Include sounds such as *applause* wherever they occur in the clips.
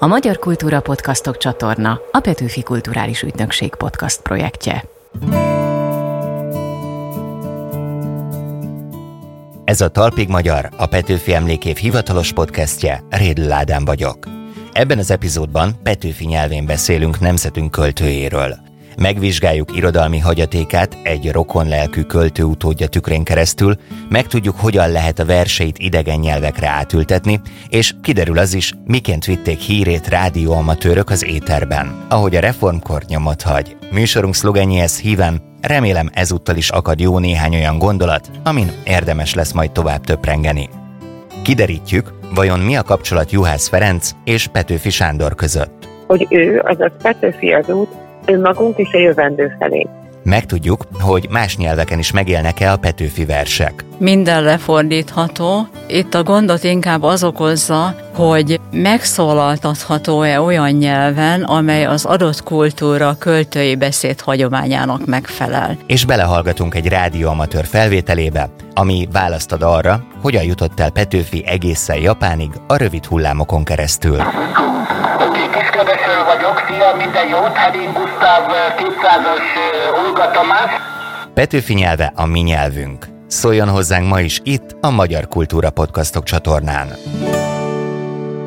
A Magyar Kultúra Podcastok csatorna a Petőfi Kulturális Ügynökség podcast projektje. Ez a Talpig Magyar, a Petőfi Emlékév hivatalos podcastje, Rédl Ádám vagyok. Ebben az epizódban Petőfi nyelvén beszélünk nemzetünk költőjéről – Megvizsgáljuk irodalmi hagyatékát egy rokon lelkű költő utódja tükrén keresztül, megtudjuk, hogyan lehet a verseit idegen nyelvekre átültetni, és kiderül az is, miként vitték hírét rádióamatőrök az éterben, ahogy a reformkor nyomot hagy. Műsorunk szlogenjéhez híven, remélem ezúttal is akad jó néhány olyan gondolat, amin érdemes lesz majd tovább töprengeni. Kiderítjük, vajon mi a kapcsolat Juhász Ferenc és Petőfi Sándor között. Hogy ő, azaz Petőfi az út, önmagunk és a jövendő felé. Megtudjuk, hogy más nyelveken is megélnek-e a Petőfi versek. Minden lefordítható. Itt a gondot inkább az okozza, hogy megszólaltatható-e olyan nyelven, amely az adott kultúra költői beszéd hagyományának megfelel. És belehallgatunk egy rádióamatőr felvételébe, ami választad arra, hogyan jutott el Petőfi egészen Japánig a rövid hullámokon keresztül vagyok, szia, minden jót, Hedin Gusztáv 200-as Olga Tamás. Petőfi nyelve a mi nyelvünk. Szóljon hozzánk ma is itt, a Magyar Kultúra Podcastok csatornán.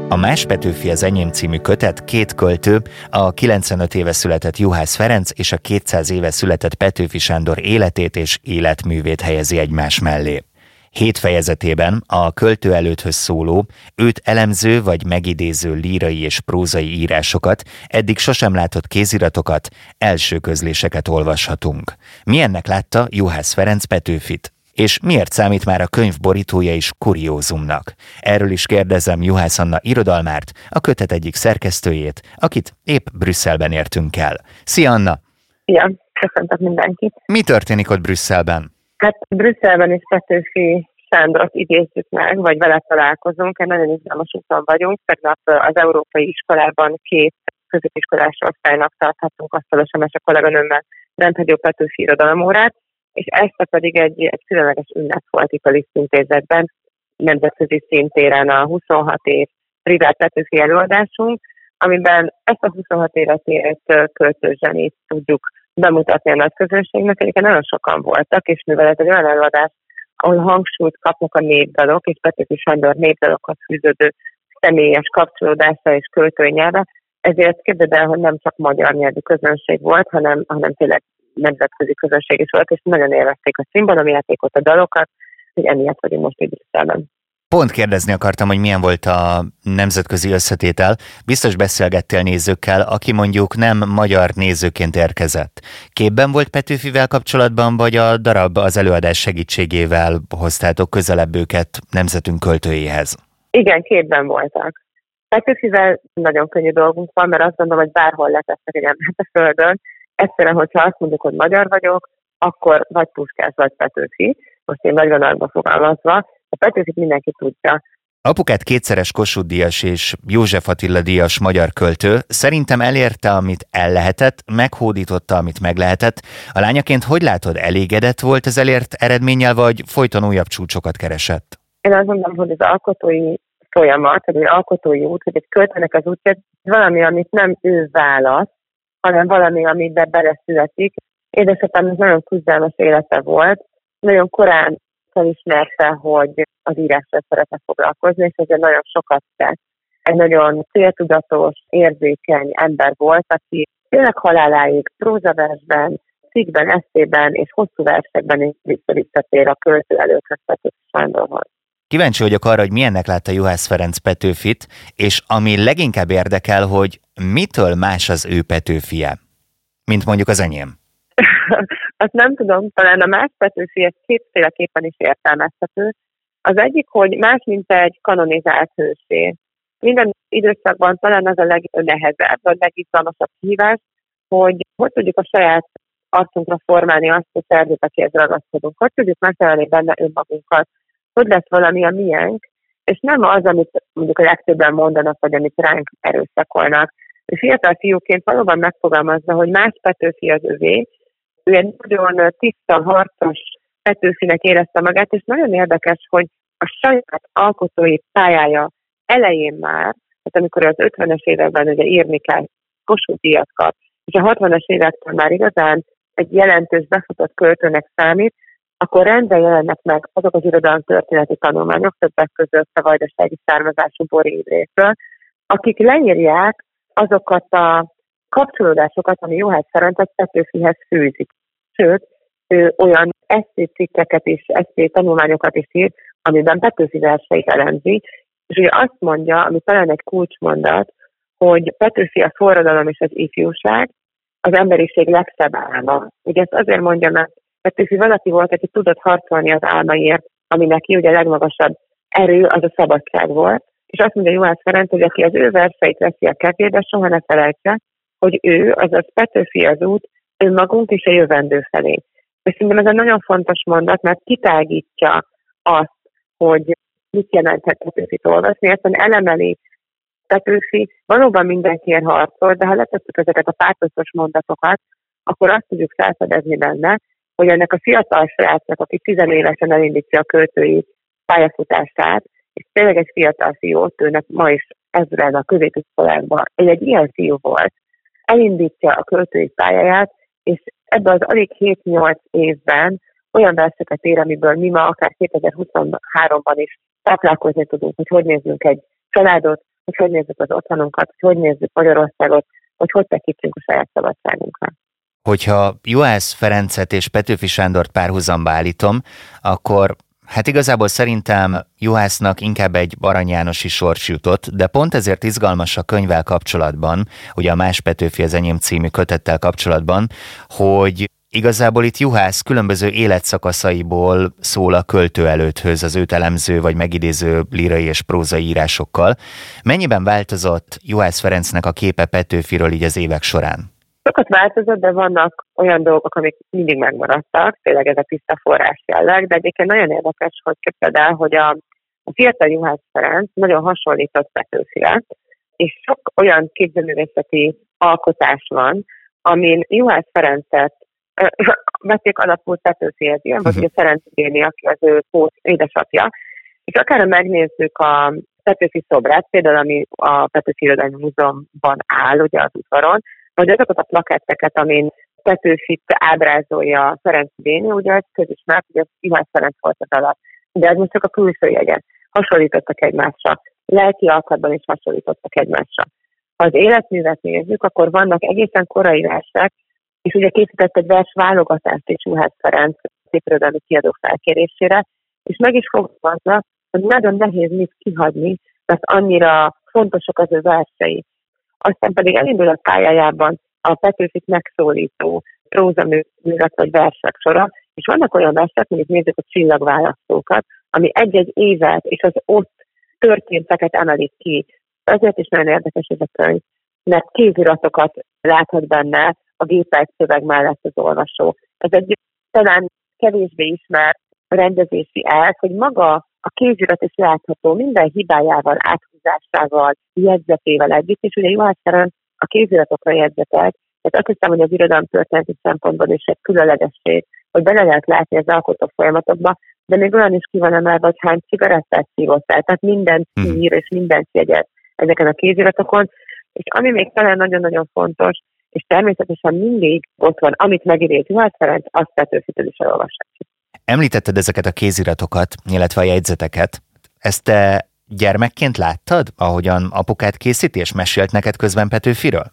A Más Petőfi az enyém című kötet két költő, a 95 éve született Juhász Ferenc és a 200 éve született Petőfi Sándor életét és életművét helyezi egymás mellé. Hét fejezetében a költő előtthöz szóló, őt elemző vagy megidéző lírai és prózai írásokat, eddig sosem látott kéziratokat, első közléseket olvashatunk. Milyennek látta Juhász Ferenc Petőfit? És miért számít már a könyv borítója is kuriózumnak? Erről is kérdezem Juhász Anna irodalmárt, a kötet egyik szerkesztőjét, akit épp Brüsszelben értünk el. Szia Anna! Szia, köszöntök mindenkit! Mi történik ott Brüsszelben? Hát Brüsszelben is Petőfi Sándort idézzük meg, vagy vele találkozunk, egy nagyon izgalmas úton vagyunk. Tegnap az Európai Iskolában két középiskolás osztálynak tarthatunk asztalosan, és a kolléganőmmel rendhagyó Petőfi irodalomórát, és ezt pedig egy, egy különleges ünnep volt itt a Liszt intézetben, nemzetközi szintéren a 26 év privát Petőfi előadásunk, amiben ezt a 26 évet élt költőzsenét tudjuk bemutatni a nagy közönségnek. Egyébként nagyon sokan voltak, és mivel ez egy olyan előadás, ahol hangsúlyt kapnak a népdalok, és Petőfi Sándor népdalokhoz fűződő személyes kapcsolódása és költői nyelve, ezért képzeld el, hogy nem csak magyar nyelvű közönség volt, hanem, hanem tényleg nemzetközi közönség is volt, és nagyon élvezték a színbalomjátékot, a dalokat, hogy emiatt vagyunk most így. Pont kérdezni akartam, hogy milyen volt a nemzetközi összetétel. Biztos beszélgettél nézőkkel, aki mondjuk nem magyar nézőként érkezett. Képben volt Petőfivel kapcsolatban, vagy a darab az előadás segítségével hoztátok közelebb őket nemzetünk költőjéhez? Igen, képben voltak. Petőfivel nagyon könnyű dolgunk van, mert azt gondolom, hogy bárhol letesznek egy embert a földön. Egyszerűen, hogyha azt mondjuk, hogy magyar vagyok, akkor vagy Puskás, vagy Petőfi, most én nagy fogalmazva, a Petőfit mindenki tudja. Apukát kétszeres Kossuth Díjas és József Attila Díjas magyar költő szerintem elérte, amit el lehetett, meghódította, amit meg lehetett. A lányaként hogy látod, elégedett volt az elért eredménnyel, vagy folyton újabb csúcsokat keresett? Én azt mondom, hogy az alkotói folyamat, vagy az alkotói út, hogy egy költőnek az útja, valami, amit nem ő választ, hanem valami, amiben beleszületik. Édesapám nagyon küzdelmes élete volt, nagyon korán felismerte, hogy az írással szeretne foglalkozni, és ezért nagyon sokat tett. Egy nagyon céltudatos, érzékeny ember volt, aki tényleg haláláig prózaversben, cikkben, eszében és hosszú versekben is visszatér a költő előtt Sándorhoz. Kíváncsi vagyok arra, hogy milyennek látta Juhász Ferenc Petőfit, és ami leginkább érdekel, hogy mitől más az ő Petőfie, mint mondjuk az enyém. *laughs* azt nem tudom, talán a más Petőfi ez kétféleképpen is értelmezhető. Az egyik, hogy más, mint egy kanonizált hősé. Minden időszakban talán az a legnehezebb, vagy legizgalmasabb hívás, hogy hogy tudjuk a saját arcunkra formálni azt, hogy szervezetekhez ragaszkodunk, hogy tudjuk megtalálni benne önmagunkat, hogy lesz valami a miénk, és nem az, amit mondjuk a legtöbben mondanak, vagy amit ránk erőszakolnak. Fiatal fiúként valóban megfogalmazza, hogy más Petőfi az övé, ő egy nagyon tiszta, harcos Petőfinek érezte magát, és nagyon érdekes, hogy a saját alkotói pályája elején már Tehát amikor az 50-es években ugye írni kell, Kossuth díjat kap, és a 60-as évektől már igazán egy jelentős befutott költőnek számít, akkor rendben jelennek meg azok az irodalom történeti tanulmányok, többek között a vajdasági származású borévrészről, akik leírják azokat a kapcsolódásokat, ami Juhász Ferenc egy Petőfihez fűzik. Sőt, ő olyan esztécikkeket is, eszté tanulmányokat is ír, amiben Petőfi verseit elemzi, és ugye azt mondja, ami talán egy kulcsmondat, hogy Petőfi a forradalom és az ifjúság az emberiség legszebb álma. Ugye ezt azért mondja, mert Petőfi valaki volt, aki tudott harcolni az álmaiért, ami neki ugye a legmagasabb erő, az a szabadság volt. És azt mondja Juhász Ferenc, hogy aki az ő verseit veszi a kevébe, soha ne felejtse, hogy ő, azaz Petőfi az út, önmagunk és a jövendő felé. És szerintem ez egy nagyon fontos mondat, mert kitágítja azt, hogy mit jelenthet Petőfit olvasni, ezt elemeli Petőfi valóban mindenkiért harcol, de ha letettük ezeket a pártoszos mondatokat, akkor azt tudjuk felfedezni benne, hogy ennek a fiatal srácnak, aki tizenévesen elindítja a költői pályafutását, és tényleg egy fiatal fiú, őnek ma is ezzel a középiskolákban, egy, egy ilyen fiú volt, elindítja a költői pályáját, és ebben az alig 7-8 évben olyan verseket ér, amiből mi ma akár 2023-ban is táplálkozni tudunk, hogy hogy nézzünk egy családot, hogy hogy nézzük az otthonunkat, hogy hogy nézzük Magyarországot, hogy hogy tekintsünk a saját szabadságunkra. Hogyha Juhász Ferencet és Petőfi Sándort párhuzamba állítom, akkor Hát igazából szerintem Juhásznak inkább egy Arany Jánosi sors jutott, de pont ezért izgalmas a könyvvel kapcsolatban, ugye a Más Petőfi az enyém című kötettel kapcsolatban, hogy Igazából itt Juhász különböző életszakaszaiból szól a költő előthöz az őt elemző vagy megidéző lírai és prózai írásokkal. Mennyiben változott Juhász Ferencnek a képe Petőfiről így az évek során? Sokat változott, de vannak olyan dolgok, amik mindig megmaradtak, tényleg ez a tiszta forrás jelleg, de egyébként nagyon érdekes, hogy képzeld el, hogy a, a fiatal Juhász Ferenc nagyon hasonlított Petőfire, és sok olyan képzőművészeti alkotás van, amin Juhász Ferencet *coughs* vették alapul Petőfihez, ilyen vagy uh-huh. a Ferenc Béni, aki az ő pót édesapja, és akár megnézzük a Petőfi szobrát, például ami a Petőfi Irodalmi Múzeumban áll, ugye az udvaron, vagy azokat a plaketteket, amin Petőfit ábrázolja Ferenc Béni, ugye ez közismert, hogy az Iván Ferenc volt az alap. De ez most csak a külső jegyet. Hasonlítottak egymásra. Lelki alkatban is hasonlítottak egymásra. Ha az életművet nézzük, akkor vannak egészen korai versek, és ugye készített egy vers válogatást is Juhász Ferenc szépirodalmi kiadó felkérésére, és meg is fogalmazza, hogy nagyon nehéz mit kihagyni, mert annyira fontosak az ő versei. Aztán pedig elindul a pályájában a Petőfit megszólító prózaművet vagy versek sora, és vannak olyan versek, mondjuk nézzük a csillagválasztókat, ami egy-egy évet és az ott történteket emelik ki. Ezért is nagyon érdekes ez a könyv, mert kéziratokat láthat benne a gépelt szöveg mellett az olvasó. Ez egy talán kevésbé ismert rendezési elv, hogy maga a kézirat is látható minden hibájával, áthúzásával, jegyzetével együtt, és ugye Juhász Ferenc a kéziratokra jegyzetelt, tehát azt hiszem, hogy az irodalom történeti szempontból is egy különlegesség, hogy bele lehet látni az alkotó folyamatokba, de még olyan is ki van emelve, hogy hány cigarettát szívottál, tehát minden hmm. ír és minden jegyet ezeken a kéziratokon, és ami még talán nagyon-nagyon fontos, és természetesen mindig ott van, amit megidéz Juhász Ferenc, azt Petőfitől is elolvashatjuk. Említetted ezeket a kéziratokat, illetve a jegyzeteket. Ezt te gyermekként láttad, ahogyan apukát készíti, és mesélt neked közben Petőfiről?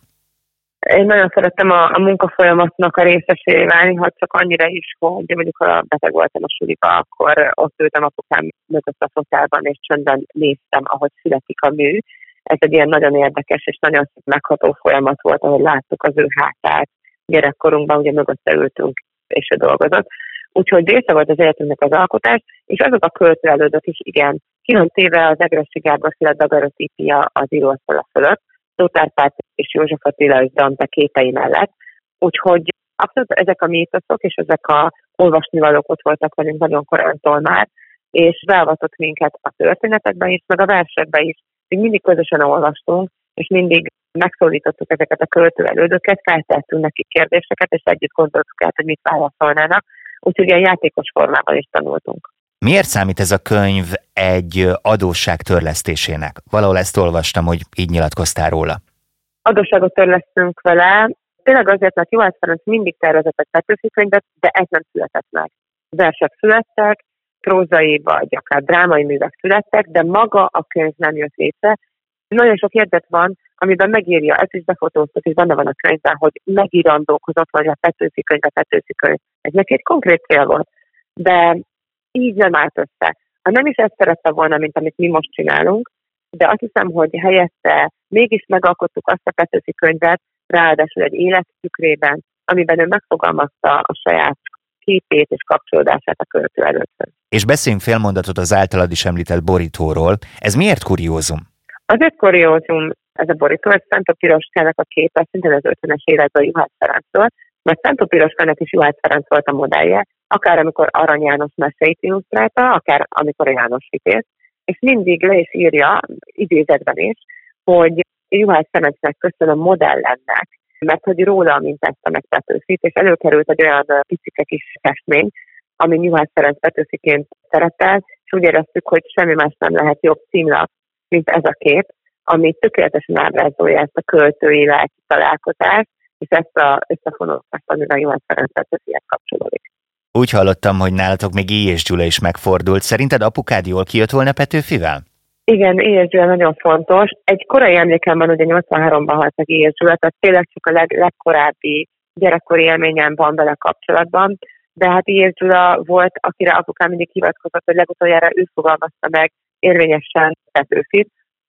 Én nagyon szerettem a, a munkafolyamatnak a részesévé válni, ha csak annyira is, hogy mondjuk ha beteg voltam a suliba, akkor ott ültem apukám mögött a fotálban, és csöndben néztem, ahogy születik a mű, ez egy ilyen nagyon érdekes és nagyon megható folyamat volt, ahogy láttuk az ő hátát gyerekkorunkban, ugye mögötte ültünk, és ő dolgozott. Úgyhogy része volt az életünknek az alkotás, és azok a költőelődök is igen, van téve az Egresszi Gábor Szilárd dagarotipia az íróasztala fölött, Tóth és József Attila és Dante képei mellett. Úgyhogy abszolút ezek a mítoszok és ezek a olvasnivalók ott voltak velünk nagyon korántól már, és beavatott minket a történetekben is, meg a versekben is, még mindig közösen olvastunk, és mindig megszólítottuk ezeket a költőelődöket, feltettünk neki kérdéseket, és együtt gondoltuk át, hogy mit válaszolnának. Úgyhogy ilyen játékos formában is tanultunk. Miért számít ez a könyv egy adósság törlesztésének? Valahol ezt olvastam, hogy így nyilatkoztál róla. Adósságot törlesztünk vele, tényleg azért, mert Juhász Ferenc mindig tervezett egy Petőfi könyvet, de ez nem született meg. Versek születtek, prózai vagy akár drámai művek születtek, de maga a könyv nem jött létre. Nagyon sok érdet van, amiben megírja, ezt is befotóztuk, és benne van a könyvben, hogy megírandók, hogy ott van a Petőfi könyv, a Petőfi könyv. Ez neki egy konkrét cél volt. De így nem állt össze. Ha nem is ezt szerette volna, mint amit mi most csinálunk, de azt hiszem, hogy helyette mégis megalkottuk azt a Petőfi könyvet, ráadásul egy élettükrében, amiben ő megfogalmazta a saját képét és kapcsolódását a költő előtt. És beszéljünk fél mondatot az általad is említett borítóról. Ez miért kuriózum? Azért kuriózum ez a borító, ez Szentó Piroskának a képe, szintén az 50-es években Juhász Ferenctől, mert Szentó Piroskának is Juhász Ferenc volt a modellje, akár amikor Arany János meseit illusztrálta, akár amikor János hitét, és mindig le is írja, idézetben is, hogy Juhász Ferencnek köszönöm modellennek, mert hogy róla mintázta meg Petőfit, és előkerült egy olyan picike kis festmény, ami Juhász Ferenc Petőfiként szerepel, és úgy éreztük, hogy semmi más nem lehet jobb címlap, mint ez a kép, ami tökéletesen ábrázolja ezt a költői lelki találkozást, és ezt a összefonódást, amivel Juhász Ferenc Petőfihez kapcsolódik. Úgy hallottam, hogy nálatok még I. és Gyula is megfordult. Szerinted apukád jól kijött volna Petőfivel? Igen. Gyula nagyon fontos. Egy korai emlékem van, ugye 83-ban halt meg. Gyula, tehát tényleg csak a leg, legkorábbi gyerekkori élményem van vele kapcsolatban. De hát. Gyula volt, akire apukám mindig hivatkozott, hogy legutoljára ő fogalmazta meg érvényesen Petőfit.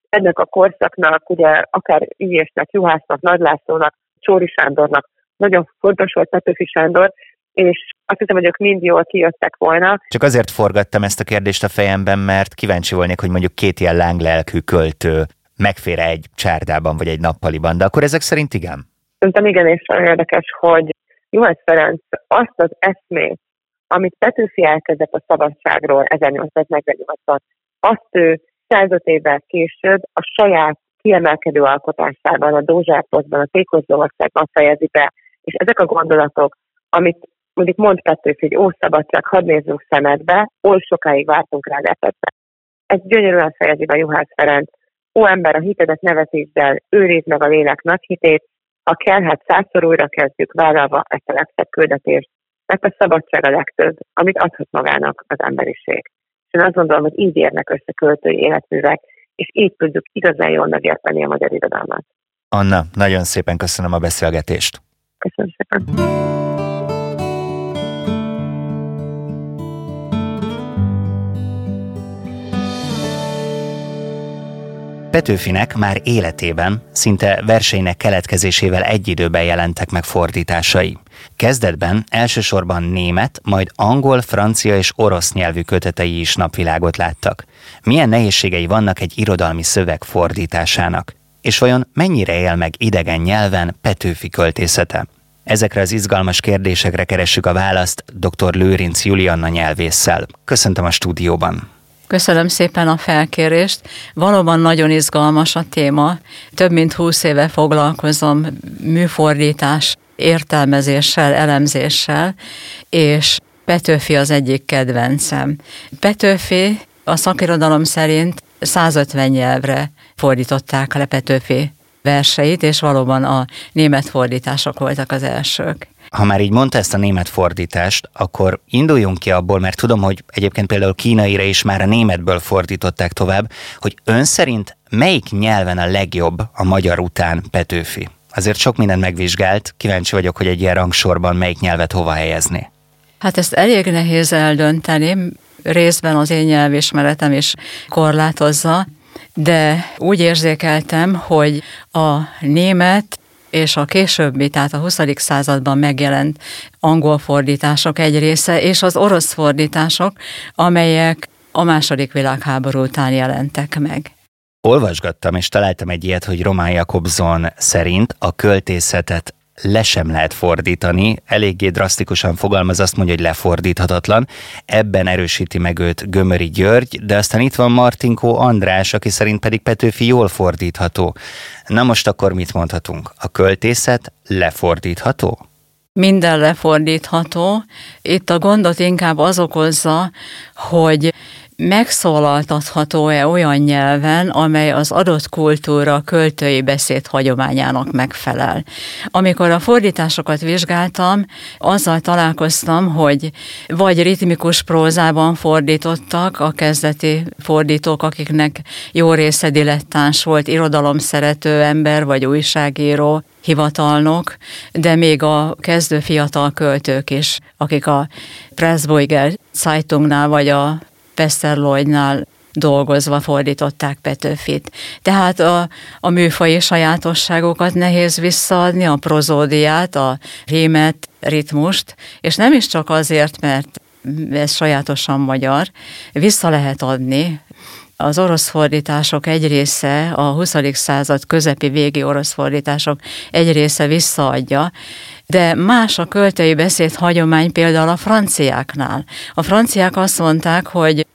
Ennek a korszaknak, ugye akár Ilyesnek, Juhásznak, Nagy Lászlónak, Csóri Sándornak nagyon fontos volt Petőfi Sándor, és azt hiszem, hogy ők mind jól kijöttek volna. Csak azért forgattam ezt a kérdést a fejemben, mert kíváncsi volnék, hogy mondjuk két ilyen lánglelkű költő megfér egy csárdában vagy egy nappaliban, de akkor ezek szerint igen? Szerintem igen, és nagyon érdekes, hogy Juhász Ferenc azt az eszmét, amit Petőfi elkezdett a szabadságról 1848-ban, azt ő 105 évvel később a saját kiemelkedő alkotásában, a Dózsápotban, a Tékozlóországban fejezi be, és ezek a gondolatok, amit mondjuk mond Petőfi, hogy ó, szabadság, hadd nézzünk szemedbe, oly sokáig vártunk rá lepetre. Ez gyönyörűen fejezi be Juhász Ferenc. Ó, ember, a hitedet nevetítsd el, őrizd meg a lélek nagy hitét, ha kell, hát százszor újra kezdjük vállalva ezt a legszebb küldetést, mert a szabadság a legtöbb, amit adhat magának az emberiség. És én azt gondolom, hogy így érnek össze költői életművek, és így tudjuk igazán jól megérteni a magyar irodalmat. Anna, nagyon szépen köszönöm a beszélgetést. Köszönöm szépen. Petőfinek már életében, szinte verseinek keletkezésével egy időben jelentek meg fordításai. Kezdetben elsősorban német, majd angol, francia és orosz nyelvű kötetei is napvilágot láttak. Milyen nehézségei vannak egy irodalmi szöveg fordításának? És vajon mennyire él meg idegen nyelven Petőfi költészete? Ezekre az izgalmas kérdésekre keressük a választ dr. Lőrinc Julianna nyelvésszel. Köszöntöm a stúdióban! Köszönöm szépen a felkérést. Valóban nagyon izgalmas a téma. Több mint húsz éve foglalkozom műfordítás értelmezéssel, elemzéssel, és Petőfi az egyik kedvencem. Petőfi a szakirodalom szerint 150 nyelvre fordították le Petőfi verseit, és valóban a német fordítások voltak az elsők. Ha már így mondta ezt a német fordítást, akkor induljunk ki abból, mert tudom, hogy egyébként például kínaira is már a németből fordították tovább, hogy ön szerint melyik nyelven a legjobb a magyar után Petőfi? Azért sok mindent megvizsgált, kíváncsi vagyok, hogy egy ilyen rangsorban melyik nyelvet hova helyezni. Hát ezt elég nehéz eldönteni, részben az én nyelvismeretem is korlátozza, de úgy érzékeltem, hogy a német és a későbbi, tehát a 20. században megjelent angol fordítások egy része, és az orosz fordítások, amelyek a második világháború után jelentek meg. Olvasgattam, és találtam egy ilyet, hogy Román Jakobson szerint a költészetet le sem lehet fordítani, eléggé drasztikusan fogalmaz, azt mondja, hogy lefordíthatatlan. Ebben erősíti meg őt Gömöri György, de aztán itt van Martinkó András, aki szerint pedig Petőfi jól fordítható. Na most akkor mit mondhatunk? A költészet lefordítható? minden lefordítható. Itt a gondot inkább az okozza, hogy megszólaltatható-e olyan nyelven, amely az adott kultúra költői beszéd hagyományának megfelel. Amikor a fordításokat vizsgáltam, azzal találkoztam, hogy vagy ritmikus prózában fordítottak a kezdeti fordítók, akiknek jó része dilettáns volt, irodalom szerető ember vagy újságíró, hivatalnok, de még a kezdő fiatal költők is, akik a Pressburger Zeitungnál vagy a Westerloidnál dolgozva fordították Petőfit. Tehát a, a műfai sajátosságokat nehéz visszaadni, a prozódiát, a rímet, ritmust, és nem is csak azért, mert ez sajátosan magyar, vissza lehet adni, az orosz fordítások egy része, a 20. század közepi végi orosz fordítások egy része visszaadja, de más a költői beszéd hagyomány például a franciáknál. A franciák azt mondták, hogy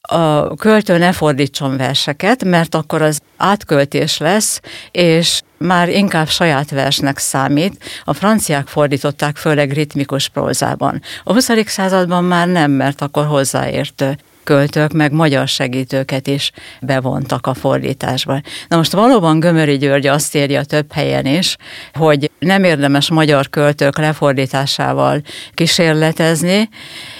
a költő ne fordítson verseket, mert akkor az átköltés lesz, és már inkább saját versnek számít. A franciák fordították főleg ritmikus prózában. A 20. században már nem, mert akkor hozzáértő költők, meg magyar segítőket is bevontak a fordításba. Na most valóban Gömöri György azt írja több helyen is, hogy nem érdemes magyar költők lefordításával kísérletezni,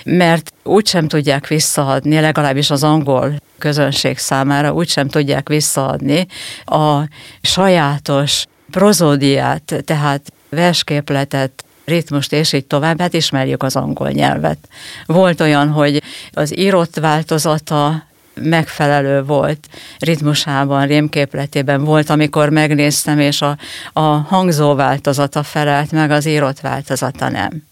mert úgysem tudják visszaadni, legalábbis az angol közönség számára úgysem tudják visszaadni a sajátos prozódiát, tehát versképletet, ritmust, és így tovább, hát ismerjük az angol nyelvet. Volt olyan, hogy az írott változata megfelelő volt ritmusában, rémképletében volt, amikor megnéztem, és a, a hangzó változata felelt meg, az írott változata nem.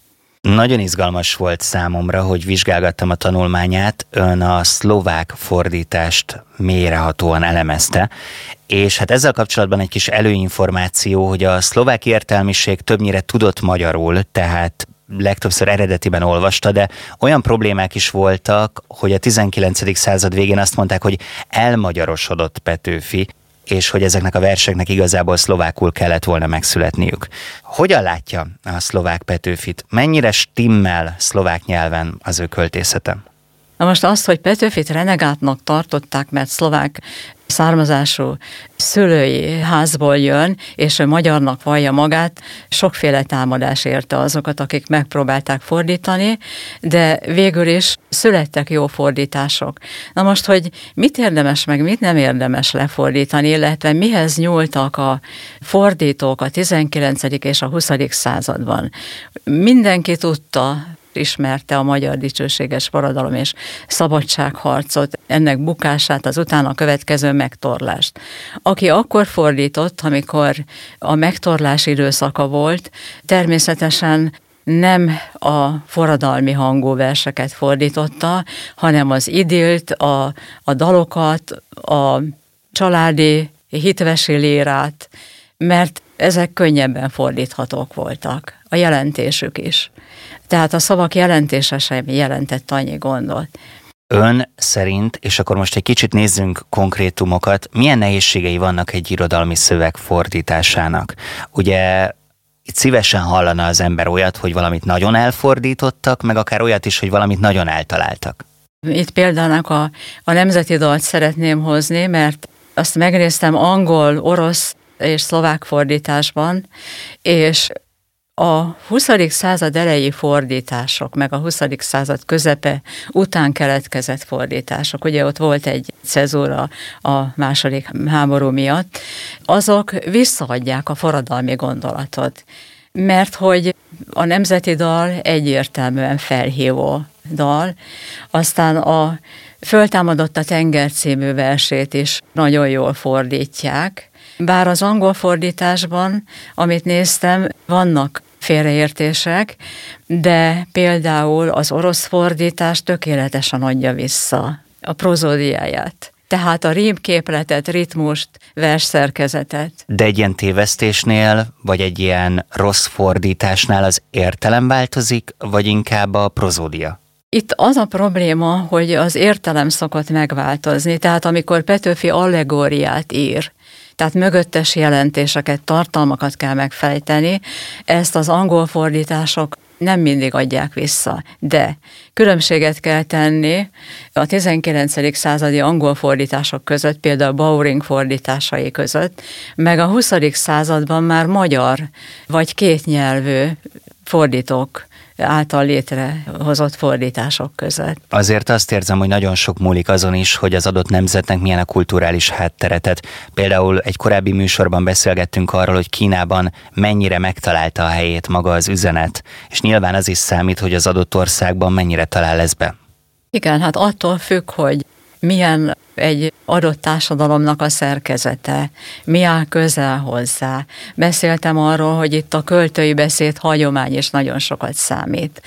Nagyon izgalmas volt számomra, hogy vizsgálgattam a tanulmányát, ön a szlovák fordítást mélyrehatóan elemezte, és hát ezzel kapcsolatban egy kis előinformáció, hogy a szlovák értelmiség többnyire tudott magyarul, tehát legtöbbször eredetiben olvasta, de olyan problémák is voltak, hogy a 19. század végén azt mondták, hogy elmagyarosodott Petőfi, és hogy ezeknek a verseknek igazából szlovákul kellett volna megszületniük. Hogyan látja a szlovák Petőfit? Mennyire stimmel szlovák nyelven az ő költészete? Na most azt, hogy Petőfit renegátnak tartották, mert szlovák származású szülői házból jön, és ő magyarnak vallja magát, sokféle támadás érte azokat, akik megpróbálták fordítani, de végül is születtek jó fordítások. Na most, hogy mit érdemes meg, mit nem érdemes lefordítani, illetve mihez nyúltak a fordítók a 19. és a 20. században. Mindenki tudta, ismerte a magyar dicsőséges forradalom és szabadságharcot, ennek bukását, az utána következő megtorlást. Aki akkor fordított, amikor a megtorlás időszaka volt, természetesen nem a forradalmi hangú verseket fordította, hanem az idilt, a, a dalokat, a családi hitvesi lérát, mert ezek könnyebben fordíthatók voltak, a jelentésük is. Tehát a szavak jelentése sem jelentett annyi gondot. Ön szerint, és akkor most egy kicsit nézzünk konkrétumokat, milyen nehézségei vannak egy irodalmi szöveg fordításának? Ugye itt szívesen hallana az ember olyat, hogy valamit nagyon elfordítottak, meg akár olyat is, hogy valamit nagyon eltaláltak. Itt példának a, a nemzeti dalt szeretném hozni, mert azt megnéztem angol, orosz és szlovák fordításban, és a 20. század elejé fordítások, meg a 20. század közepe után keletkezett fordítások, ugye ott volt egy cezúra a második háború miatt, azok visszaadják a forradalmi gondolatot. Mert hogy a nemzeti dal egyértelműen felhívó dal, aztán a Föltámadott a tenger című versét is nagyon jól fordítják, bár az angol fordításban, amit néztem, vannak félreértések, de például az orosz fordítás tökéletesen adja vissza a prozódiáját. Tehát a rímképletet, ritmust, versszerkezetet. De egy ilyen tévesztésnél, vagy egy ilyen rossz fordításnál az értelem változik, vagy inkább a prozódia? Itt az a probléma, hogy az értelem szokott megváltozni. Tehát amikor Petőfi allegóriát ír, Tehát mögöttes jelentéseket, tartalmakat kell megfejteni. Ezt az angol fordítások nem mindig adják vissza, de különbséget kell tenni a 19. századi angol fordítások között, például Bowring fordításai között, meg a 20. században már magyar vagy kétnyelvű fordítók által létrehozott fordítások között. Azért azt érzem, hogy nagyon sok múlik azon is, hogy az adott nemzetnek milyen a kulturális hátteretet. Például egy korábbi műsorban beszélgettünk arról, hogy Kínában mennyire megtalálta a helyét maga az üzenet, és nyilván az is számít, hogy az adott országban mennyire talál ez be. Igen, hát attól függ, hogy milyen egy adott társadalomnak a szerkezete, mi áll közel hozzá. Beszéltem arról, hogy itt a költői beszéd hagyomány is nagyon sokat számít.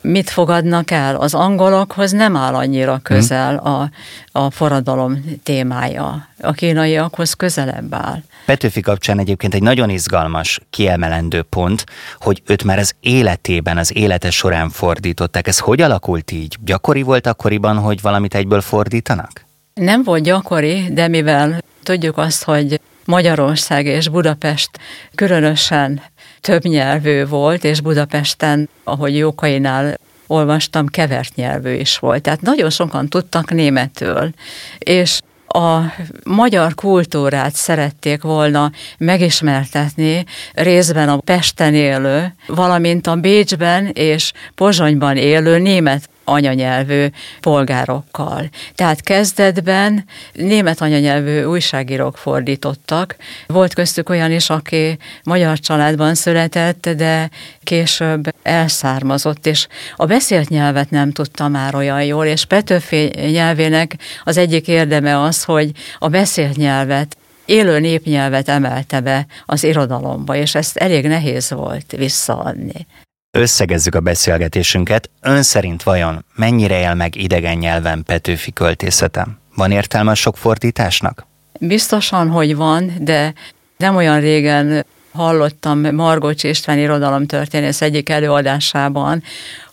Mit fogadnak el? Az angolokhoz nem áll annyira közel a, a forradalom témája. A kínaiakhoz közelebb áll. Petőfi kapcsán egyébként egy nagyon izgalmas, kiemelendő pont, hogy őt már az életében, az élete során fordították. Ez hogy alakult így? Gyakori volt akkoriban, hogy valamit egyből fordítanak? Nem volt gyakori, de mivel tudjuk azt, hogy Magyarország és Budapest különösen többnyelvű volt, és Budapesten, ahogy Jókainál olvastam, kevert nyelvű is volt. Tehát nagyon sokan tudtak németül, és a magyar kultúrát szerették volna megismertetni, részben a Pesten élő, valamint a Bécsben és Pozsonyban élő német anyanyelvű polgárokkal. Tehát kezdetben német anyanyelvű újságírók fordítottak. Volt köztük olyan is, aki magyar családban született, de később elszármazott, és a beszélt nyelvet nem tudta már olyan jól, és Petőfi nyelvének az egyik érdeme az, hogy a beszélt nyelvet élő népnyelvet emelte be az irodalomba, és ezt elég nehéz volt visszaadni. Összegezzük a beszélgetésünket. Ön szerint vajon mennyire él meg idegen nyelven Petőfi költészetem? Van értelme a sok fordításnak? Biztosan, hogy van, de nem olyan régen hallottam Margocs István irodalomtörténész egyik előadásában,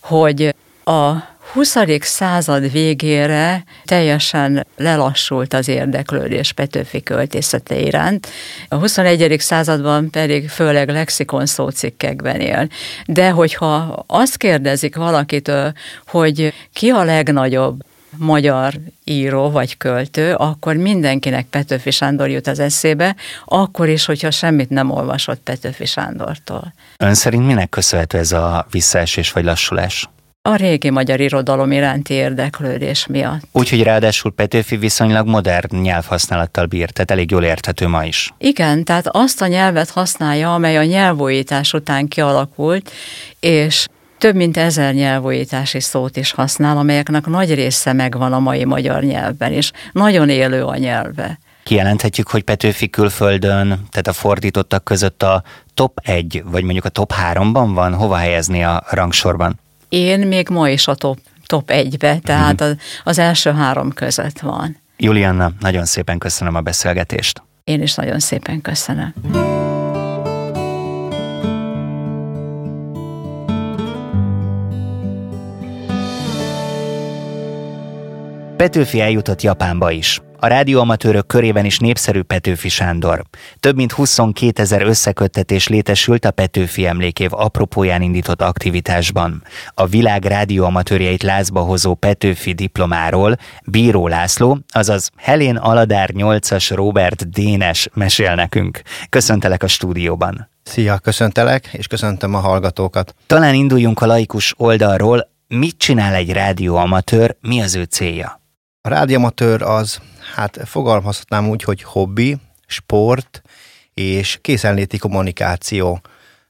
hogy a 20. század végére teljesen lelassult az érdeklődés Petőfi költészete iránt, a 21. században pedig főleg lexikon szócikkekben él. De hogyha azt kérdezik valakitől, hogy ki a legnagyobb magyar író vagy költő, akkor mindenkinek Petőfi Sándor jut az eszébe, akkor is, hogyha semmit nem olvasott Petőfi Sándortól. Ön szerint minek köszönhető ez a visszaesés vagy lassulás? A régi magyar irodalom iránti érdeklődés miatt. Úgyhogy ráadásul Petőfi viszonylag modern nyelvhasználattal bír, tehát elég jól érthető ma is. Igen, tehát azt a nyelvet használja, amely a nyelvújítás után kialakult, és több mint ezer nyelvújítási szót is használ, amelyeknek nagy része megvan a mai magyar nyelvben, és nagyon élő a nyelve. Kijelenthetjük, hogy Petőfi külföldön, tehát a fordítottak között a top 1, vagy mondjuk a top 3-ban van? Hova helyezni a rangsorban? Én még ma is a top, top egybe, tehát mhm. az, az első három között van. Julianna, nagyon szépen köszönöm a beszélgetést. Én is nagyon szépen köszönöm. Petőfi eljutott Japánba is a rádióamatőrök körében is népszerű Petőfi Sándor. Több mint 22 ezer összeköttetés létesült a Petőfi emlékév apropóján indított aktivitásban. A világ rádióamatőrjeit lázba hozó Petőfi diplomáról Bíró László, azaz Helén Aladár 8-as Robert Dénes mesél nekünk. Köszöntelek a stúdióban. Szia, köszöntelek, és köszöntöm a hallgatókat. Talán induljunk a laikus oldalról. Mit csinál egy rádióamatőr, mi az ő célja? A rádiamatőr az, hát fogalmazhatnám úgy, hogy hobbi, sport és készenléti kommunikáció.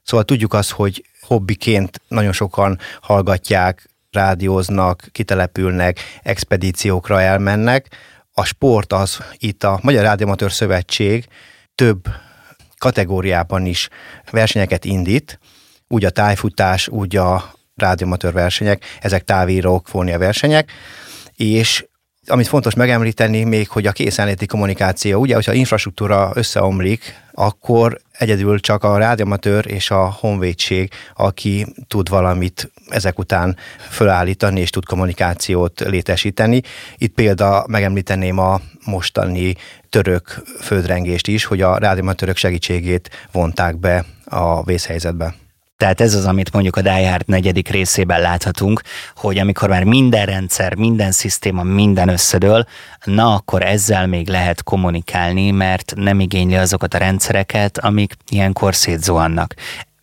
Szóval tudjuk azt, hogy hobbiként nagyon sokan hallgatják, rádióznak, kitelepülnek, expedíciókra elmennek. A sport az itt a Magyar Rádiamatőr Szövetség több kategóriában is versenyeket indít, úgy a tájfutás, úgy a rádiamatőr versenyek, ezek távírók, fónia versenyek, és amit fontos megemlíteni még, hogy a készenléti kommunikáció, ugye, hogyha infrastruktúra összeomlik, akkor egyedül csak a rádiamatőr és a honvédség, aki tud valamit ezek után fölállítani és tud kommunikációt létesíteni. Itt példa megemlíteném a mostani török földrengést is, hogy a rádiamatőrök segítségét vonták be a vészhelyzetbe. Tehát ez az, amit mondjuk a Die Hard negyedik részében láthatunk, hogy amikor már minden rendszer, minden szisztéma, minden összedől, na akkor ezzel még lehet kommunikálni, mert nem igényli azokat a rendszereket, amik ilyenkor szétzuhannak.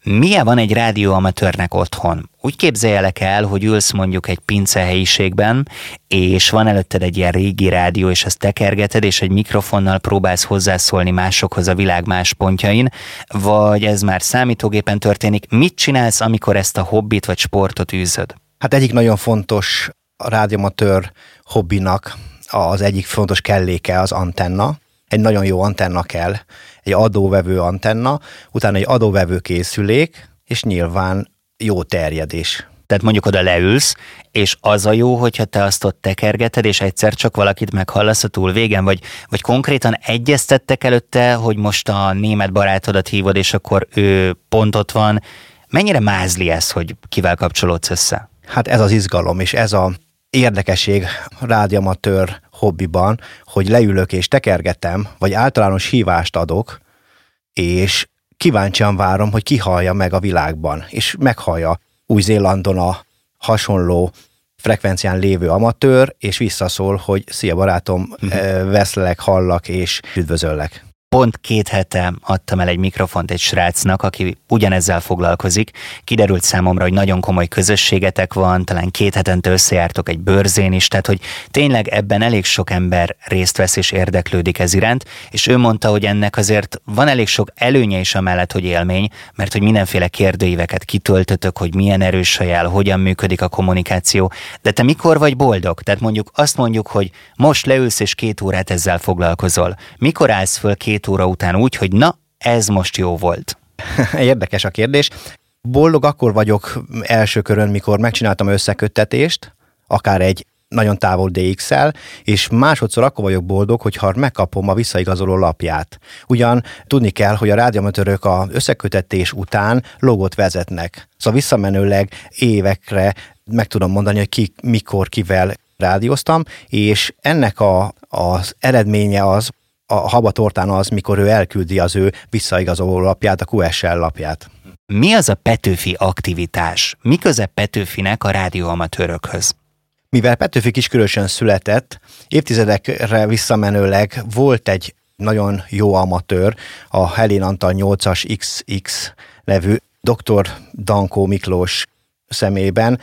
Milyen van egy rádióamatőrnek otthon? Úgy képzeljelek el, hogy ülsz mondjuk egy pince helyiségben, és van előtted egy ilyen régi rádió, és ezt tekergeted, és egy mikrofonnal próbálsz hozzászólni másokhoz a világ más pontjain, vagy ez már számítógépen történik. Mit csinálsz, amikor ezt a hobbit vagy sportot űzöd? Hát egyik nagyon fontos a rádiómatőr hobbinak az egyik fontos kelléke az antenna. Egy nagyon jó antenna kell, egy adóvevő antenna, utána egy adóvevő készülék, és nyilván jó terjedés. Tehát mondjuk oda leülsz, és az a jó, hogyha te azt ott tekergeted, és egyszer csak valakit meghallasz a túl végen, vagy, vagy konkrétan egyeztettek előtte, hogy most a német barátodat hívod, és akkor ő pont ott van. Mennyire mázli ez, hogy kivel kapcsolódsz össze? Hát ez az izgalom, és ez a érdekesség rádiamatőr hobbiban, hogy leülök és tekergetem, vagy általános hívást adok, és kíváncsian várom, hogy kihallja meg a világban, és meghallja Új-Zélandon a hasonló frekvencián lévő amatőr, és visszaszól, hogy szia barátom, uh-huh. veszlek, hallak és üdvözöllek. Pont két hete adtam el egy mikrofont egy srácnak, aki ugyanezzel foglalkozik. Kiderült számomra, hogy nagyon komoly közösségetek van, talán két hetente összejártok egy bőrzén is, tehát hogy tényleg ebben elég sok ember részt vesz és érdeklődik ez iránt, és ő mondta, hogy ennek azért van elég sok előnye is amellett, hogy élmény, mert hogy mindenféle kérdőíveket kitöltötök, hogy milyen erős a jel, hogyan működik a kommunikáció, de te mikor vagy boldog? Tehát mondjuk azt mondjuk, hogy most leülsz és két órát ezzel foglalkozol. Mikor állsz föl két két óra után úgy, hogy na, ez most jó volt? *laughs* Érdekes a kérdés. Boldog akkor vagyok első körön, mikor megcsináltam összeköttetést, akár egy nagyon távol DX-el, és másodszor akkor vagyok boldog, hogyha megkapom a visszaigazoló lapját. Ugyan tudni kell, hogy a rádiamatőrök a összekötetés után logot vezetnek. Szóval visszamenőleg évekre meg tudom mondani, hogy ki, mikor, kivel rádióztam, és ennek a, az eredménye az, a habatortán az, mikor ő elküldi az ő visszaigazoló lapját, a QSL lapját. Mi az a Petőfi aktivitás? Mi köze Petőfinek a rádióamatőrökhöz? Mivel Petőfi kiskörösön született, évtizedekre visszamenőleg volt egy nagyon jó amatőr, a Helén Antal 8-as XX nevű dr. Dankó Miklós szemében,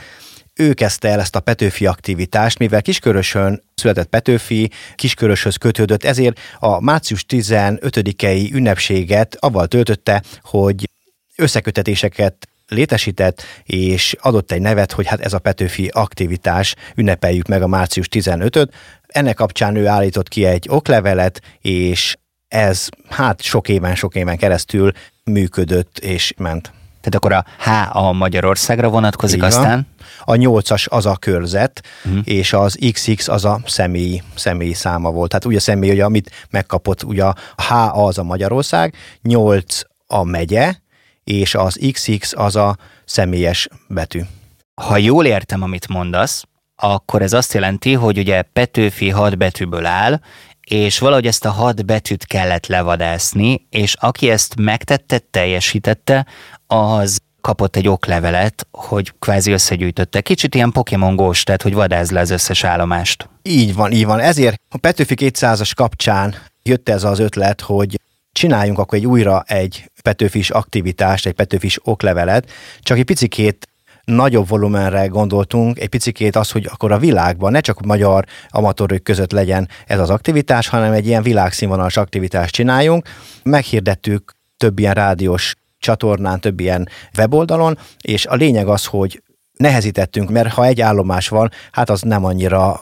ő kezdte el ezt a Petőfi aktivitást, mivel Kiskörösön született Petőfi, Kisköröshöz kötődött, ezért a március 15-i ünnepséget avval töltötte, hogy összekötetéseket létesített, és adott egy nevet, hogy hát ez a Petőfi aktivitás, ünnepeljük meg a március 15-öt. Ennek kapcsán ő állított ki egy oklevelet, és ez hát sok éven, sok éven keresztül működött és ment. Tehát akkor a H a Magyarországra vonatkozik Igen. aztán? A 8-as az a körzet, uh-huh. és az XX az a személy, személy száma volt. Tehát ugye a személy, ugye, amit megkapott, ugye a H az a Magyarország, 8 a megye, és az XX az a személyes betű. Ha jól értem, amit mondasz, akkor ez azt jelenti, hogy ugye Petőfi hat betűből áll, és valahogy ezt a hat betűt kellett levadászni, és aki ezt megtette, teljesítette, az kapott egy oklevelet, hogy kvázi összegyűjtötte. Kicsit ilyen Pokémon Ghost, tehát hogy vadáz le az összes állomást. Így van, így van. Ezért a Petőfi 200-as kapcsán jött ez az ötlet, hogy csináljunk akkor egy újra egy Petőfis aktivitást, egy Petőfis oklevelet, csak egy picikét nagyobb volumenre gondoltunk, egy picikét az, hogy akkor a világban ne csak magyar amatőrök között legyen ez az aktivitás, hanem egy ilyen világszínvonalas aktivitást csináljunk. Meghirdettük több ilyen rádiós csatornán, több ilyen weboldalon, és a lényeg az, hogy nehezítettünk, mert ha egy állomás van, hát az nem annyira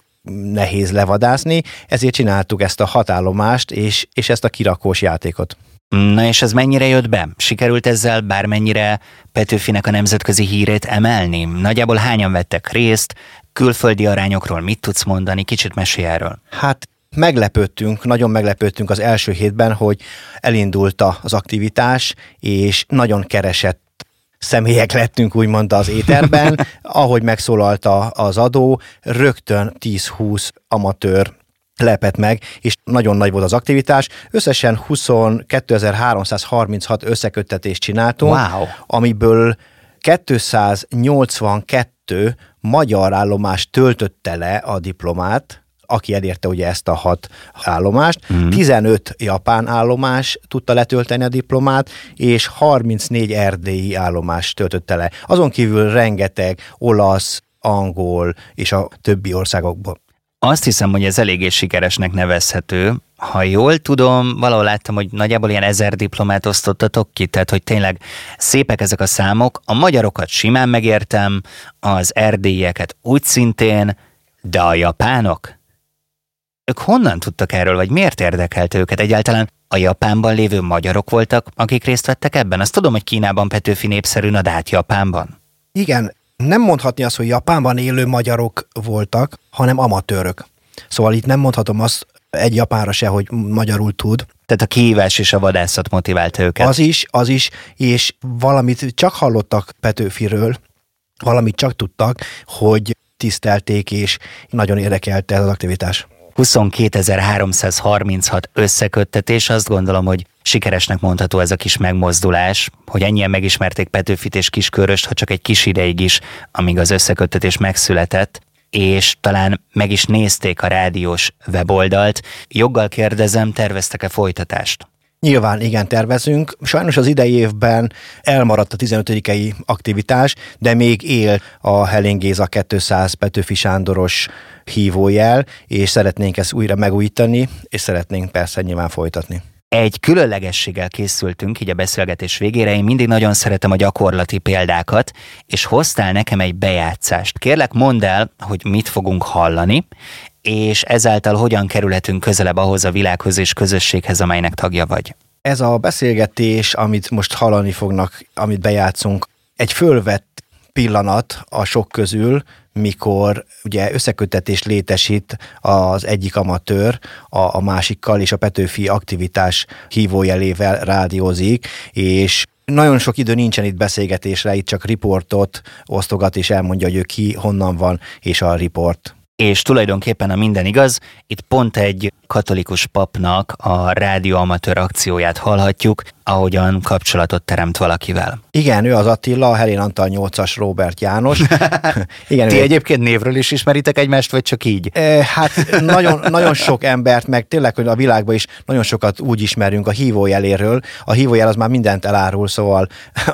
nehéz levadászni, ezért csináltuk ezt a hatállomást, és, és ezt a kirakós játékot. Na és ez mennyire jött be? Sikerült ezzel bármennyire Petőfinek a nemzetközi hírét emelni? Nagyjából hányan vettek részt? külföldi arányokról mit tudsz mondani? Kicsit mesélj erről. Hát meglepődtünk, nagyon meglepődtünk az első hétben, hogy elindult az aktivitás, és nagyon keresett személyek lettünk úgymond az éterben, *laughs* ahogy megszólalta az adó, rögtön 10-20 amatőr lepett meg, és nagyon nagy volt az aktivitás. Összesen 22.336 összeköttetést csináltunk, wow. amiből 282 magyar állomás töltötte le a diplomát, aki elérte ugye ezt a hat állomást, mm. 15 japán állomás tudta letölteni a diplomát, és 34 erdélyi állomás töltötte le. Azon kívül rengeteg olasz, angol és a többi országokból. Azt hiszem, hogy ez eléggé sikeresnek nevezhető. Ha jól tudom, valahol láttam, hogy nagyjából ilyen ezer diplomát osztottatok ki, tehát hogy tényleg szépek ezek a számok. A magyarokat simán megértem, az erdélyeket úgy szintén, de a japánok? Ők honnan tudtak erről, vagy miért érdekelt őket egyáltalán? A Japánban lévő magyarok voltak, akik részt vettek ebben? Azt tudom, hogy Kínában Petőfi népszerű, na de hát Japánban. Igen, nem mondhatni azt, hogy Japánban élő magyarok voltak, hanem amatőrök. Szóval itt nem mondhatom azt egy japánra se, hogy magyarul tud. Tehát a kihívás és a vadászat motiválta őket. Az is, az is, és valamit csak hallottak Petőfiről, valamit csak tudtak, hogy tisztelték, és nagyon érdekelte ez az aktivitás. 22.336 összeköttetés, azt gondolom, hogy sikeresnek mondható ez a kis megmozdulás, hogy ennyien megismerték Petőfit és Kisköröst, ha csak egy kis ideig is, amíg az összeköttetés megszületett, és talán meg is nézték a rádiós weboldalt. Joggal kérdezem, terveztek-e folytatást? Nyilván igen, tervezünk. Sajnos az idei évben elmaradt a 15 aktivitás, de még él a Helén Géza 200 Petőfi Sándoros hívójel, és szeretnénk ezt újra megújítani, és szeretnénk persze nyilván folytatni. Egy különlegességgel készültünk így a beszélgetés végére. Én mindig nagyon szeretem a gyakorlati példákat, és hoztál nekem egy bejátszást. Kérlek, mondd el, hogy mit fogunk hallani, és ezáltal hogyan kerülhetünk közelebb ahhoz a világhoz és közösséghez, amelynek tagja vagy. Ez a beszélgetés, amit most hallani fognak, amit bejátszunk, egy fölvett pillanat a sok közül, mikor ugye összekötetés létesít az egyik amatőr a, a másikkal, és a Petőfi aktivitás hívójelével rádiózik, és nagyon sok idő nincsen itt beszélgetésre, itt csak riportot osztogat, és elmondja, hogy ő ki, honnan van, és a riport és tulajdonképpen a minden igaz, itt pont egy katolikus papnak a rádióamatőr akcióját hallhatjuk, ahogyan kapcsolatot teremt valakivel. Igen, ő az Attila, a Helén Antal 8-as Robert János. *laughs* Igen, Ti ő... egyébként névről is ismeritek egymást, vagy csak így? E, hát nagyon, nagyon sok embert, meg tényleg, hogy a világban is nagyon sokat úgy ismerünk a hívójeléről. A hívójel az már mindent elárul, szóval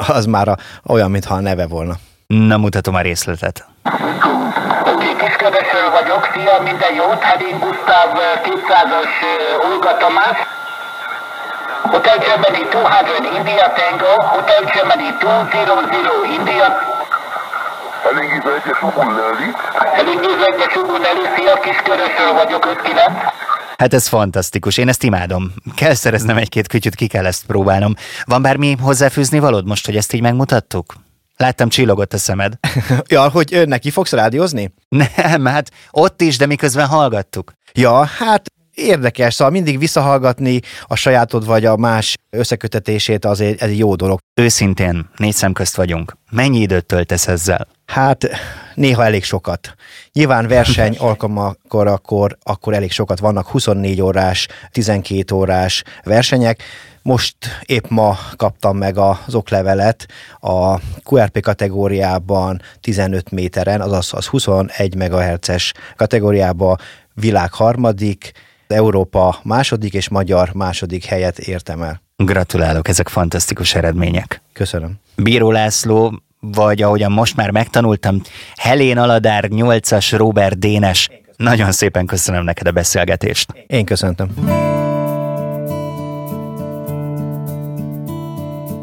az már a, olyan, mintha a neve volna. Na, mutatom a részletet. Kiskövesről vagyok, szia, minden jót, Hedin Gustav 200-as Olga Tamás. Hotel Germany 200 India Tango, Hotel Germany 200 India. Elégízve egyes Ugun Nelly. Elégízve egyes Ugun Nelly, szia, Kiskörösről vagyok, 59. Hát ez fantasztikus, én ezt imádom. Kell szereznem egy-két kütyüt, ki kell ezt próbálnom. Van bármi hozzáfűzni valód most, hogy ezt így megmutattuk? Láttam, csillogott a szemed. *laughs* ja, hogy neki fogsz rádiózni? Nem, hát ott is, de miközben hallgattuk. Ja, hát érdekes, szóval mindig visszahallgatni a sajátod vagy a más összekötetését az egy, egy jó dolog. Őszintén, négy szem közt vagyunk. Mennyi időt töltesz ezzel? Hát néha elég sokat. Nyilván verseny *laughs* alkalmakor akkor, akkor elég sokat vannak, 24 órás, 12 órás versenyek, most épp ma kaptam meg az oklevelet a QRP kategóriában 15 méteren, azaz az 21 MHz-es kategóriában világ harmadik, Európa második és magyar második helyet értem el. Gratulálok, ezek fantasztikus eredmények. Köszönöm. Bíró László, vagy ahogyan most már megtanultam, Helén Aladár 8-as Robert Dénes. Nagyon szépen köszönöm neked a beszélgetést. Én köszöntöm.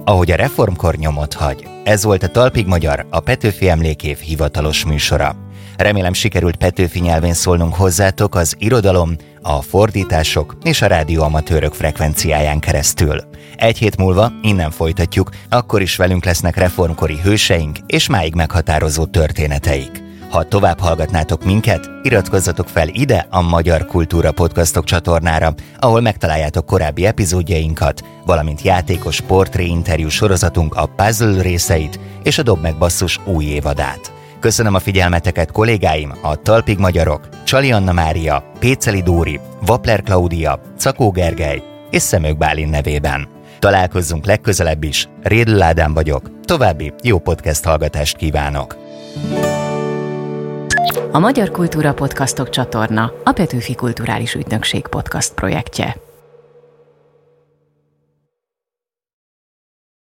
ahogy a reformkor nyomot hagy. Ez volt a Talpig Magyar, a Petőfi Emlékév hivatalos műsora. Remélem sikerült Petőfi nyelvén szólnunk hozzátok az irodalom, a fordítások és a rádióamatőrök frekvenciáján keresztül. Egy hét múlva innen folytatjuk, akkor is velünk lesznek reformkori hőseink és máig meghatározó történeteik. Ha tovább hallgatnátok minket, iratkozzatok fel ide a Magyar Kultúra Podcastok csatornára, ahol megtaláljátok korábbi epizódjainkat, valamint játékos portré interjú sorozatunk a puzzle részeit és a Dob meg basszus új évadát. Köszönöm a figyelmeteket kollégáim, a Talpig Magyarok, Csali Anna Mária, Péceli Dóri, Vapler Klaudia, Cakó Gergely és Szemők Bálin nevében. Találkozzunk legközelebb is, Rédl Ádám vagyok, további jó podcast hallgatást kívánok! A Magyar Kultúra Podcastok csatorna a Petőfi Kulturális Ügynökség podcast projektje.